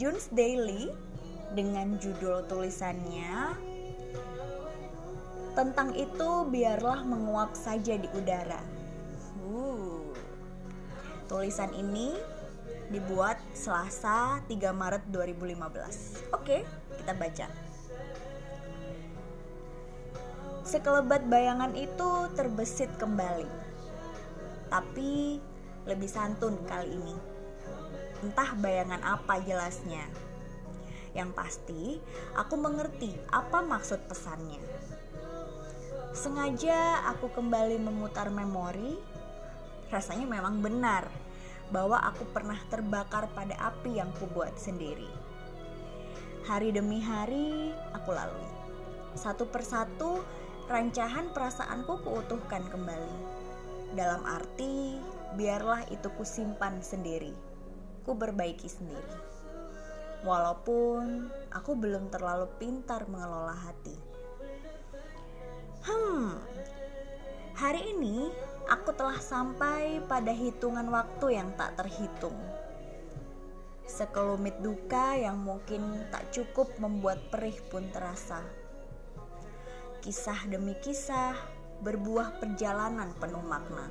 Junes Daily dengan judul tulisannya tentang itu biarlah menguap saja di udara. Uh. Tulisan ini dibuat Selasa 3 Maret 2015. Oke, kita baca. Sekelebat bayangan itu terbesit kembali. Tapi lebih santun kali ini Entah bayangan apa jelasnya. Yang pasti, aku mengerti apa maksud pesannya. Sengaja aku kembali memutar memori, rasanya memang benar bahwa aku pernah terbakar pada api yang kubuat sendiri. Hari demi hari aku lalui. Satu persatu rancahan perasaanku kuutuhkan kembali. Dalam arti, biarlah itu kusimpan sendiri aku berbaiki sendiri. Walaupun aku belum terlalu pintar mengelola hati. Hmm, hari ini aku telah sampai pada hitungan waktu yang tak terhitung. Sekelumit duka yang mungkin tak cukup membuat perih pun terasa. Kisah demi kisah berbuah perjalanan penuh makna.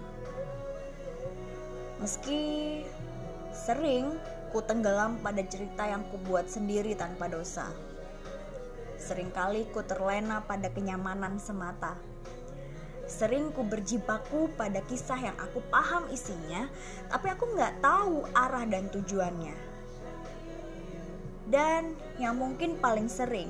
Meski Sering ku tenggelam pada cerita yang ku buat sendiri tanpa dosa. Seringkali ku terlena pada kenyamanan semata. Sering ku berjibaku pada kisah yang aku paham isinya, tapi aku nggak tahu arah dan tujuannya. Dan yang mungkin paling sering,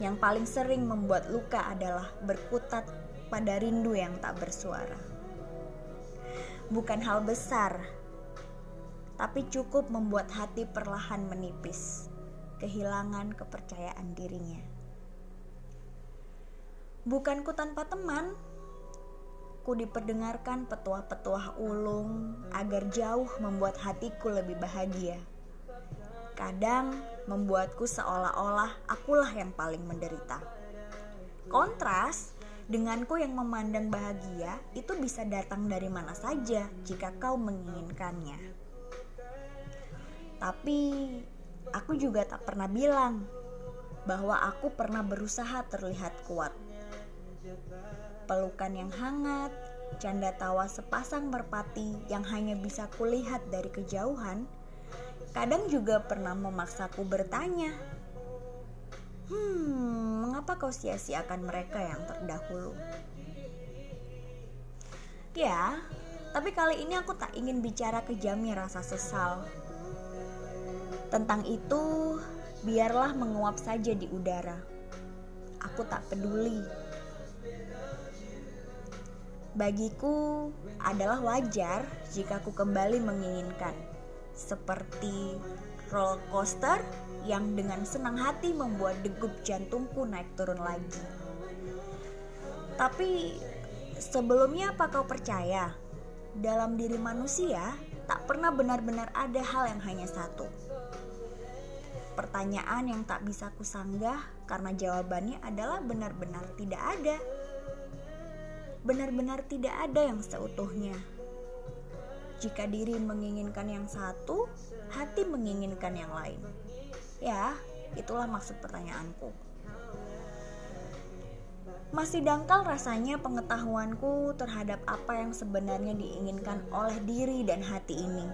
yang paling sering membuat luka adalah berkutat pada rindu yang tak bersuara bukan hal besar, tapi cukup membuat hati perlahan menipis, kehilangan kepercayaan dirinya. Bukanku tanpa teman, ku diperdengarkan petuah-petuah ulung agar jauh membuat hatiku lebih bahagia. Kadang membuatku seolah-olah akulah yang paling menderita. Kontras Denganku yang memandang bahagia itu bisa datang dari mana saja jika kau menginginkannya. Tapi aku juga tak pernah bilang bahwa aku pernah berusaha terlihat kuat. Pelukan yang hangat, canda tawa sepasang merpati yang hanya bisa kulihat dari kejauhan, kadang juga pernah memaksaku bertanya, Hmm, mengapa kau sia-siakan mereka yang terdahulu? Ya, tapi kali ini aku tak ingin bicara kejamnya rasa sesal. Tentang itu, biarlah menguap saja di udara. Aku tak peduli. Bagiku adalah wajar jika aku kembali menginginkan, seperti roller coaster yang dengan senang hati membuat degup jantungku naik turun lagi. Tapi sebelumnya apa kau percaya? Dalam diri manusia tak pernah benar-benar ada hal yang hanya satu. Pertanyaan yang tak bisa kusanggah karena jawabannya adalah benar-benar tidak ada. Benar-benar tidak ada yang seutuhnya. Jika diri menginginkan yang satu, hati menginginkan yang lain. Ya, itulah maksud pertanyaanku. Masih dangkal rasanya pengetahuanku terhadap apa yang sebenarnya diinginkan oleh diri dan hati ini.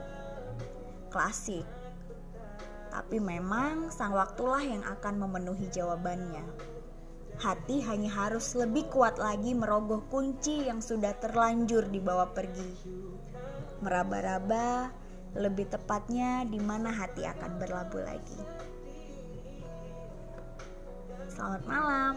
Klasik. Tapi memang sang waktulah yang akan memenuhi jawabannya. Hati hanya harus lebih kuat lagi merogoh kunci yang sudah terlanjur dibawa pergi. Meraba-raba, lebih tepatnya di mana hati akan berlabuh lagi. Selamat malam.